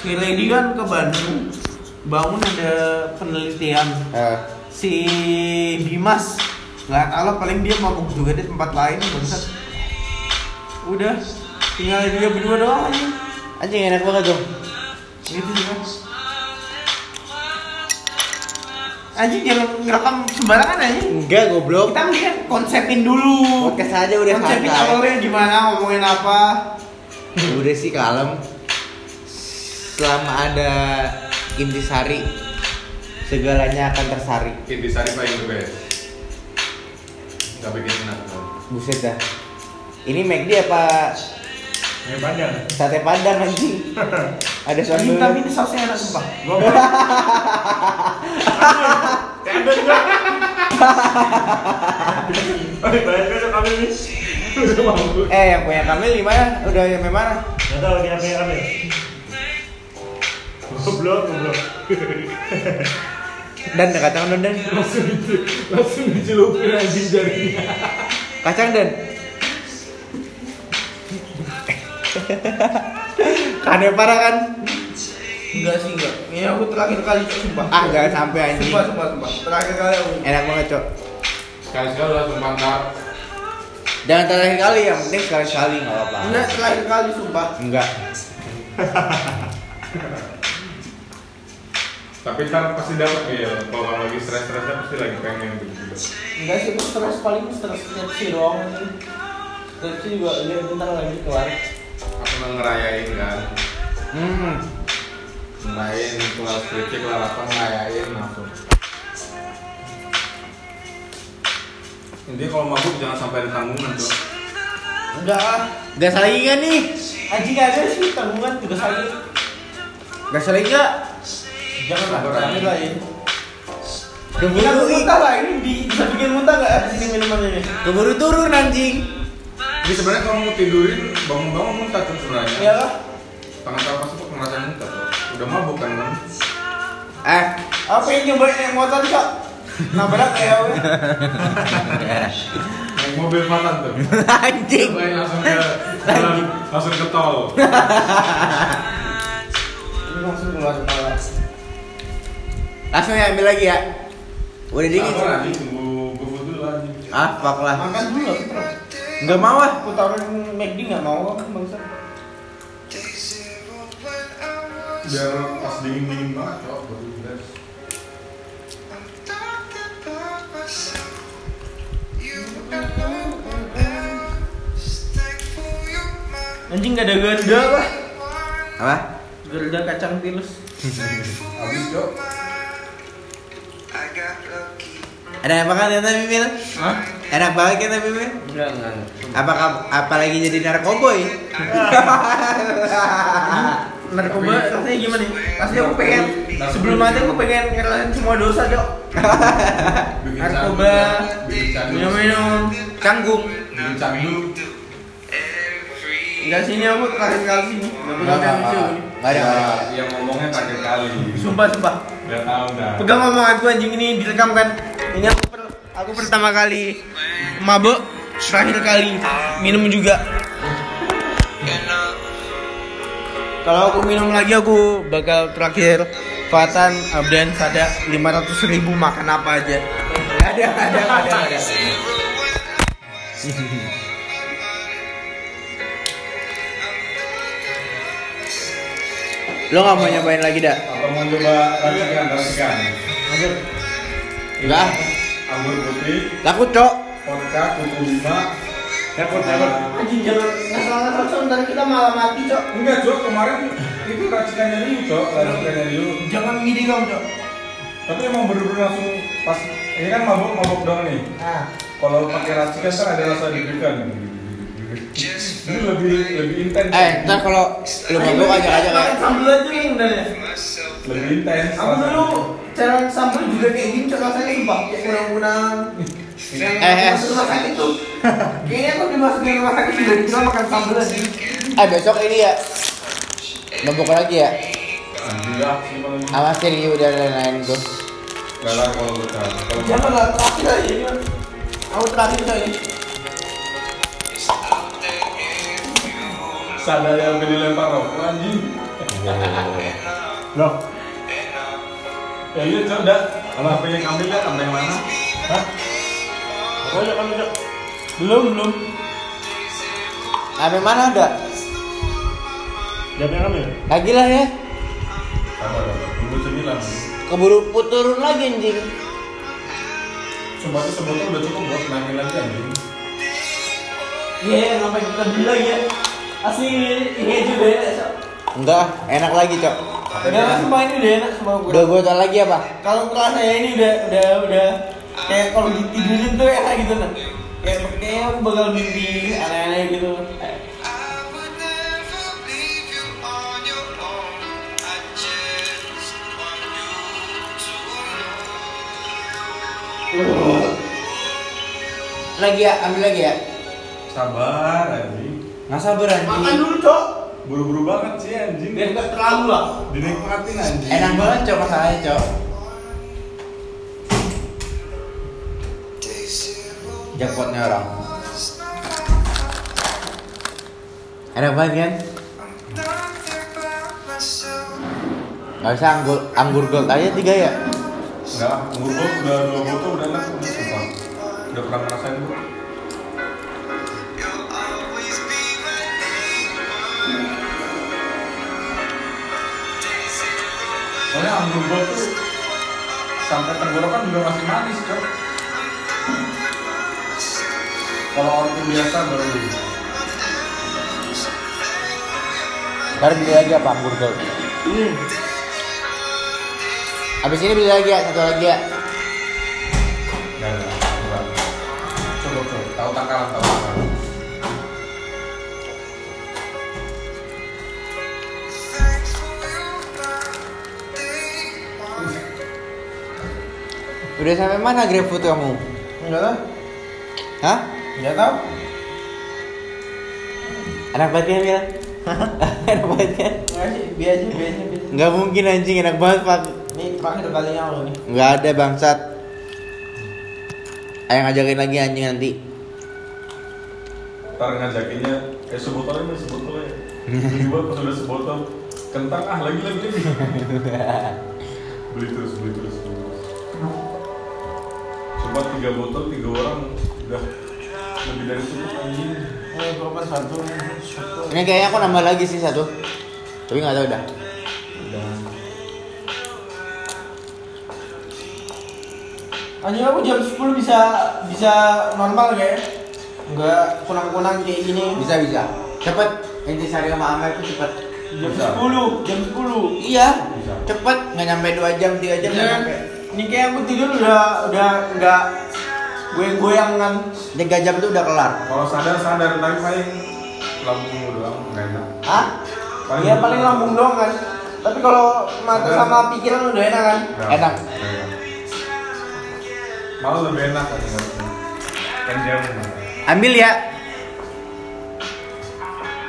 si Lady kan ke Bandung bangun ada penelitian. Eh, si Dimas nggak tahu paling dia mabuk juga di tempat lain bangsat. Udah tinggal dia berdua doang aja. Anjing enak banget dong. gitu sih kan anjing jangan ngerekam sembarangan aja Enggak goblok. kita mendingan konsepin dulu. Podcast aja udah konsepin awalnya gimana ngomongin apa. Udah sih kalem. Selama ada intisari segalanya akan tersari. Intisari paling the best. Gak bikin enak. Buset dah. Ini McD apa Ini panjang. sate padang anjing? Ada Anjing, sambal. tapi ini sausnya enak sumpah Gua ini. Eh yang punya Kamil gimana? Udah sampai mana? Gak tau lagi apa yang kami. Goblok, goblok. Dan kacang dan dan Langsung itu, langsung dicelupin anjing jarinya. kacang dan. Kade parah kan? enggak sih enggak ini aku terakhir kali cok sumpah Ah jangan sampai anjing. sumpah sumpah sumpah terakhir kali aku Enak banget cok. Sekali-sekali langsung mantap. Jangan terakhir kali yang penting sekali sekali nggak apa-apa. enggak terakhir kali sumpah Enggak. Tapi ntar pasti dapat ya. Kalau lagi stres-stresnya pasti lagi pengen gitu. enggak sih aku stres paling stres skripsi doang skripsi juga lihat bentar lagi kelar Aku nggak ngerayain kan. Hmm. Ngerayain kelar skripsi kelar apa ngerayain langsung. Intinya kalau mabuk jangan sampai ada tanggungan tuh. enggak ah Gas lagi kan nih? anjing gak ada sih tanggungan juga sakit Gas lagi nggak? Jangan lah ya Keburu Kita ih, muntah lah ini di, bisa bikin muntah nggak di sini minuman ini keburu turun anjing. Jadi sebenarnya kalau mau tidurin bangun-bangun muntah tuh sebenarnya. ya lah Tangan tangan pas itu ngerasain muntah tuh. Udah mabuk kan kan? Eh, apa yang nyobain naik motor cok nabrak ya. Naik mobil matan tuh. anjing. Cobain langsung ke jalan, langsung ke tol. ini langsung keluar kepala Langsung ya ambil lagi ya. Udah dingin. Tunggu dulu anjing. Ah, fuck lah. makan dulu Enggak mau ah. aku taruhin McD nggak mau aku bangsa Biar pas dingin-dingin banget, cok. baru beres. anjing nggak ada ganda lah Apa? ganda kacang tilus Habis, cok. Ada apa kan ya tapi Mil? Hah? Enak banget kan tapi Mil? enggak enggak Apa apalagi jadi narkoboy? narkoba rasanya gimana nih? Pasti aku pengen sebelum mati aku pengen ngerasain semua dosa cok Bikin narkoba minum-minum Canggung. Candu. Enggak sini aku terakhir kali sini nggak pegang yang lucu ini. Enggak ada. ada. yang ngomongnya terakhir kali. sumpah sumpah Udah tahu dah. pegang omonganku anjing ini direkam kan ini aku per- aku pertama kali mabuk terakhir kali minum juga kalau aku minum lagi aku bakal terakhir Fatan Abdan ada 500 ribu makan apa aja ada ada ada ada Lo nggak mau nyobain lagi dah? Atau mau coba racikan, racikan. Enggak. Anggur putih, Takut cok. vodka, kuku lima. Repot, repot. anjing jangan ngasal-ngasal Cok. ntar kita malah mati cok Enggak, cok. Kemarin itu racikannya Liu, cok. Racikannya Liu. jangan ngidi kamu cok Tapi emang bener-bener langsung pas ini kan mabuk-mabuk doang nih. nah Kalau pakai racikan kan ada rasa deg-degan. Ini lebih lebih intens. Eh, ntar kalau lu mabuk ajak ajak ya. makan sambal aja nih lebih intens. Aku dulu cara sambal juga kayak gini cok rasanya sumpah kayak kunang-kunang. Eh, eh. masuk rumah sakit tuh. Kayaknya aku dimasukin rumah sakit juga dikira makan sambal aja. Eh besok ini ya. Mabuk lagi ya. Iya, sih dan lain-lain tuh. Enggak lah kalau kita. Kalau Jangan lah terakhir aja ini. Mas. Aku terakhir saya. sadar yang dilempar rokok anjing. Oh. Loh, Ya iya cok dah. Kalau HP yang ambil ya ambil yang mana? hah? Oh ya kamu cok. Belum, belum. Sampai mana ada? Siapa yang ambil? Lagi lah ya. Sabar sabar. Tunggu sembilan. Keburu puturun lagi anjing. Sumpah tuh sebotol udah cukup buat nangin lagi anjing. Iya, ngapain kita beli lagi ya? Asli ini juga ya. Enggak, enak lagi, Cok. Udah lah, semua ini udah enak semua gue. Udah botol lagi apa? Kalau terasa ya ini udah udah udah kayak kalau ditidurin tuh enak gitu nah. Kayak kayak aku bakal mimpi aneh-aneh gitu. Lagi ya, ambil lagi ya. Sabar anjing. Nggak sabar Makan anjing. dulu, Cok. Buru-buru banget sih anjing. Biar nggak terlalu lah. Dinikmatin anjing. Enak banget, Cok, masalahnya, Cok. Jackpotnya orang. Enak banget kan? Gak bisa anggur, anggur gold aja tiga ya? Enggak, umur gua udah dua botol udah enak udah pernah ngerasain gua. Soalnya anggur gua tuh sampai tenggorokan juga masih manis, cok. Kalau orang biasa baru Ntar beli lagi apa anggur gold? Hmm. Abis ini beli lagi ya, satu lagi ya. Enggak, enggak, enggak. Coba, coba. Tahu takaran, tahu takaran. Udah sampai mana GrabFood kamu? Enggak tahu. Hah? Enggak tahu. Enak banget ya, Mil? enak banget ya? Enggak sih, biasa biasa biasa. Nggak mungkin anjing, enak banget, Pak. Ini pakai udah kalinya lo nih. Nggak ada bangsat. Ayo ngajakin lagi anjing nanti. Ntar ngajakinnya, eh sebotolnya nih, sebotolnya Tiba-tiba pas udah sebotol, kentang ah lagi lagi lagi Beli terus, beli terus, beli terus Coba tiga botol, tiga orang udah lebih dari cukup anjing Eh, berapa satu? Ini kayaknya aku nambah lagi sih satu. Tapi nggak tahu dah. Udah Anjing aku jam 10 bisa bisa normal kayak Enggak kunang-kunang kayak gini. Bisa bisa. Cepet. Intisari sama Amel itu cepet. Jam Bisa. 10, jam 10. Iya. Bisa. Cepet. Nggak nyampe 2 jam, 3 jam nggak Iya. nyampe. Ini kayak aku tidur udah udah enggak goyang-goyang kan. 3 jam tuh udah kelar. Kalau sadar, sadar, tapi paling lambung doang, nggak enak Hah? Paling Iya paling lambung doang kan. Tapi kalau mata Sadar. sama pikiran udah enak kan. Nggak, Enak. nggak enak. Malah lebih enak kan Kan jamu Ambil ya.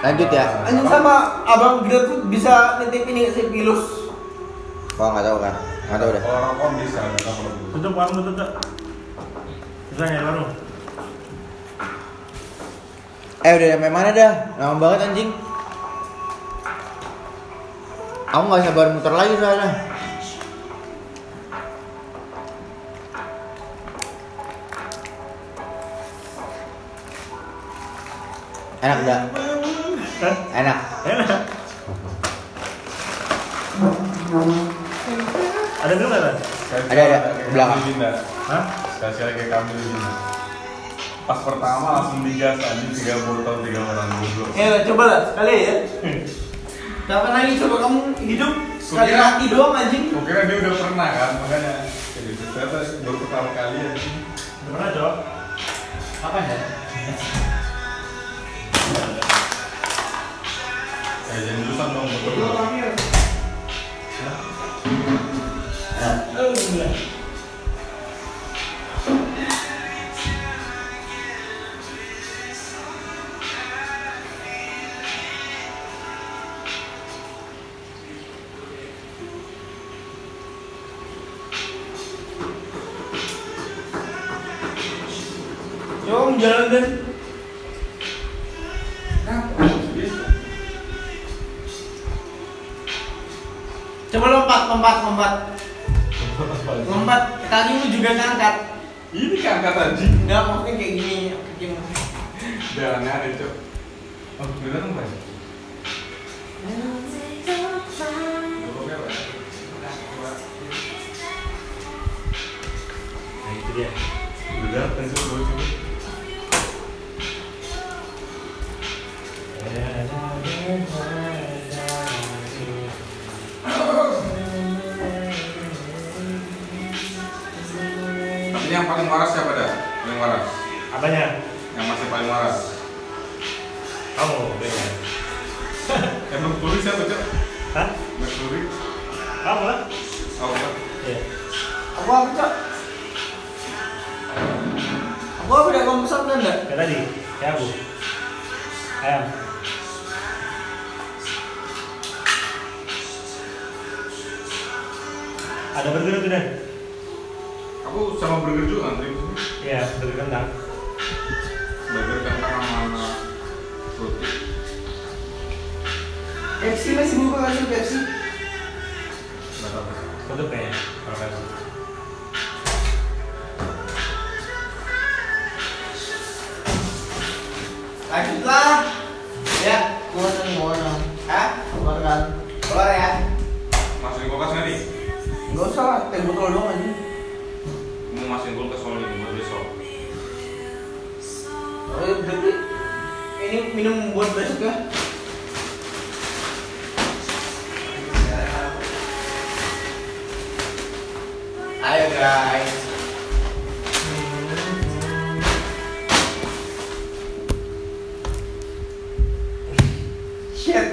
Lanjut ya. Anjing sama abang GrabFood bisa nitip ini nggak sih pilus. Oh nggak tahu kan. Nggak tahu dah. Kalau rokok bisa. Tutup warung tutup. Bisa ya warung. Eh udah sampai mana dah? Lama banget anjing. Aku nggak sabar muter lagi soalnya. Enak dah. Enak. Enak. Ada dulu nggak? Ada, ada. Belakang. Hah? Sekali kayak kami Dinda. Pas pertama langsung digas anjing tiga botol tiga orang goblok. Eh coba lah sekali ya. Kapan lagi coba kamu hidup sekali Kukira- mati doang anjing. Gue kira dia udah pernah kan, makanya jadi ternyata baru pertama kali anjing. Gimana cok? Apa ya? Kayak jadi jurusan dong jalan dan Coba lompat, lompat, lompat. Lompat. Tadi lu juga ngangkat. Ini keangkat anjing. Enggak, maksudnya kayak gini. Kayak gini. Udah aneh-aneh, Cok. Oh, bener Pak? Nah itu dia. Udah, tentu dulu coba. Apa udah kamu pesan enggak? Kayak tadi, kayak aku. Ayam. Ada burger tuh dan? Aku sama burger juga antri sini. Iya, burger kentang. Burger kentang sama roti. Pepsi masih buka nggak sih Pepsi? Tutup kayaknya. Kalau kayak Lanjutlah. Ya, keluar keluar dong. Hah? Keluar kan? Keluar ya? Masukin kulkas nggak nih? Gak usah lah, teh botol dong aja. Mau masukin kulkas soalnya ini buat besok. Oh, ya, berarti ini minum buat besok ya? Ayo guys. Shit.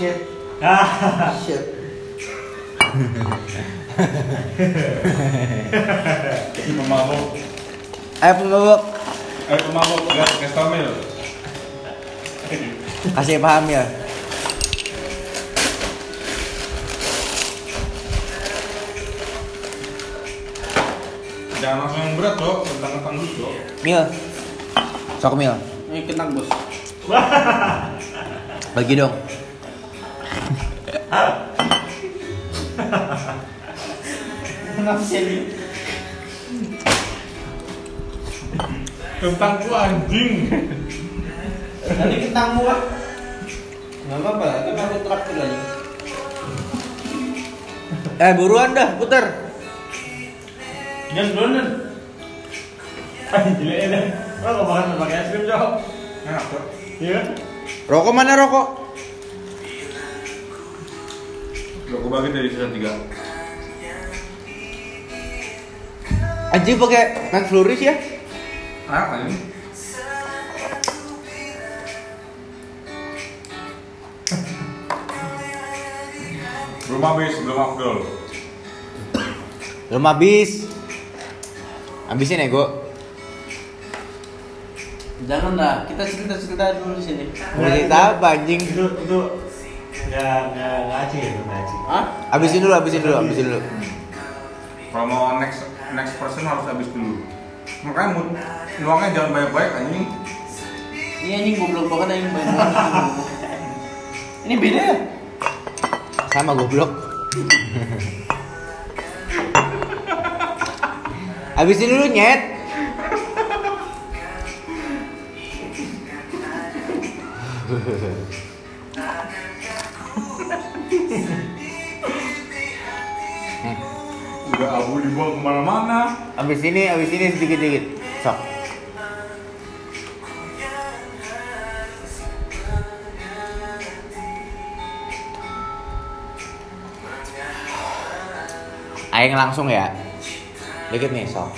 Shit. Ah, Shit. Pemabuk. Ayo pemabuk, Eh pemabuk, gas gas tamil. kasih paham ya. Jangan langsung yang berat dok, tentang-tentang dulu dok. Mil, sok mil, Ini kentang bos. bagi dong. Kenapa sih ini? Kentang tuh anjing. Nanti kentangmu lah. Gak apa-apa, kan aku traktir lagi. Eh buruan dah, puter. Jangan duluan. jelek dan. Lo nggak makan pakai es krim jawab? Enak. Iya. Rokok mana rokok? Dok, aku bagi dari sisa tiga. Anjing pakai Max Flourish ya? Kan ini? Belum habis, belum afdol. Belum habis. Habisin ya, Go. Jangan lah, kita cerita-cerita dulu di sini. Mau cerita apa anjing? Itu itu nggak nggak ngaci ya, nggak ngaci. Hah? Habisin dulu, habisin dulu, habisin dulu. Kalau mau next next person harus habis dulu. Makanya mood nuangnya jangan banyak-banyak anjing. Ini anjing goblok banget anjing banyak banget. Ini beda ya? Sama goblok. habisin dulu, nyet. Udah abu dibuang ke mana-mana. Habis ini, habis ini sedikit-sedikit. Sok. Aing langsung ya. Dikit nih, sok.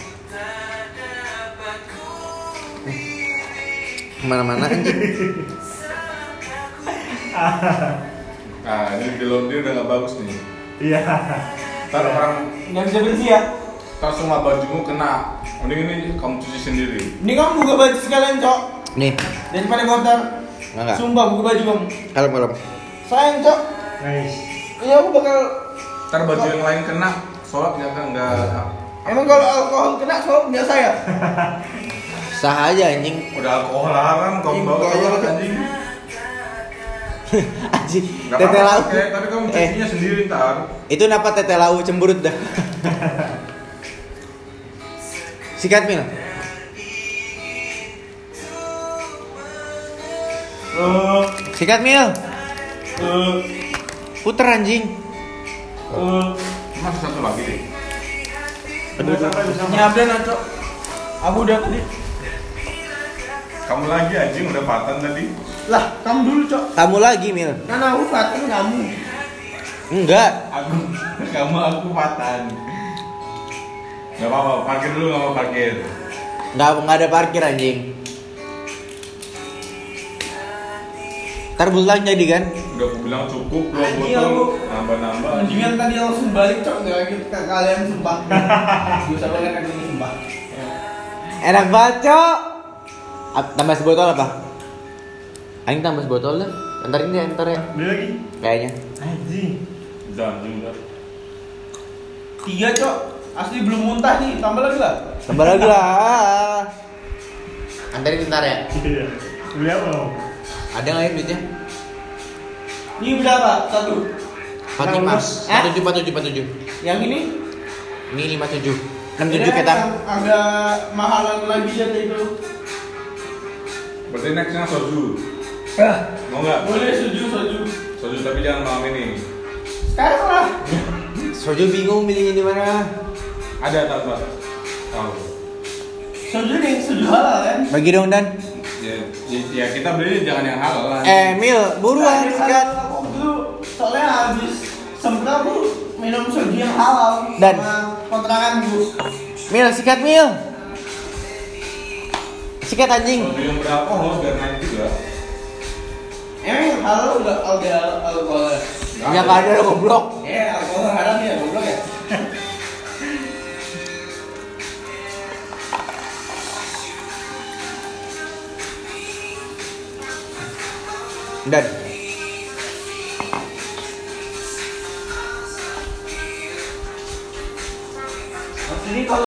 Ke mana-mana anjing. Nah, ini di laundry udah gak bagus nih. Iya. Ntar orang Nggak bisa bersih ya? ntar semua bajumu kena. Mending ini kamu cuci sendiri. Ini kamu buka baju sekalian cok. Nih, Daripada kotor. enggak enggak. Sumpah buka baju kamu. Kalem kalem. Sayang cok. Nice. Ini aku bakal. Ntar baju yang lain kena, sholat nggak kan nggak. Emang kalau alkohol kena soal nggak saya? Sah aja anjing. Udah alkohol haram, kamu bawa sholat anjing. Anjing, Nggak tete lau. tapi kamu Eh, cucinya sendiri ntar. itu kenapa tete lau cemberut dah? Sikat Mil. Eh, Sikat Mil. eh, Puter anjing. eh. Masih satu lagi deh. Sampai. Nyabdan aco. Aku udah tadi. Kamu lagi anjing udah patan tadi. Lah, kamu dulu, Cok. Kamu lagi Mil. Kan aku Fatan kamu. Enggak. Aku, kamu aku patan. Gak apa-apa, parkir dulu gak mau parkir. Enggak enggak ada parkir anjing. Ntar bulan jadi kan? Udah aku bilang cukup dua Anjing, botol, nambah-nambah. Mendingan tadi langsung balik, Cok. Enggak kita kalian sumpah. Gue sampai kan aku sumpah. Enak banget, Cok. Tambah sebotol apa? Aing tambah sebotol dah. Ntar ini ntar ya. Beli lagi. Kayaknya. Anjing. Udah anjing udah. Tiga, Cok. Asli belum muntah nih. Tambah lagi lah. Tambah lagi lah. Antarin ntar ya. Iya. Beli apa? Ada nggak ya duitnya? Ini berapa? Satu. Empat lima, empat tujuh, empat tujuh, empat tujuh. Yang ini? Ini lima tujuh, enam Ini tujuh kan kita. yang Agak mahalan lagi ya itu. Berarti nextnya soju. Ah, Mau nggak? boleh soju soju. Soju tapi jangan malam ini. Sekarang lah. Sojo bingung milihnya di mana. Ada tanpa. Tahu. Soju nih, soju halal kan? Bagi dong dan. Ya, ya, ya kita beli jangan yang halal lah. Eh Mil, buruan sikat. dulu soalnya habis sempat aku minum soju yang halal Dan- kontrakan bu. Mil, sikat Mil. Sikat anjing. Soju yang beralkohol biar naik juga. Emang yang halal udah ada alkohol? Ya nggak ada goblok. Eh, alkohol haram ya, goblok ya. Dan ini kalau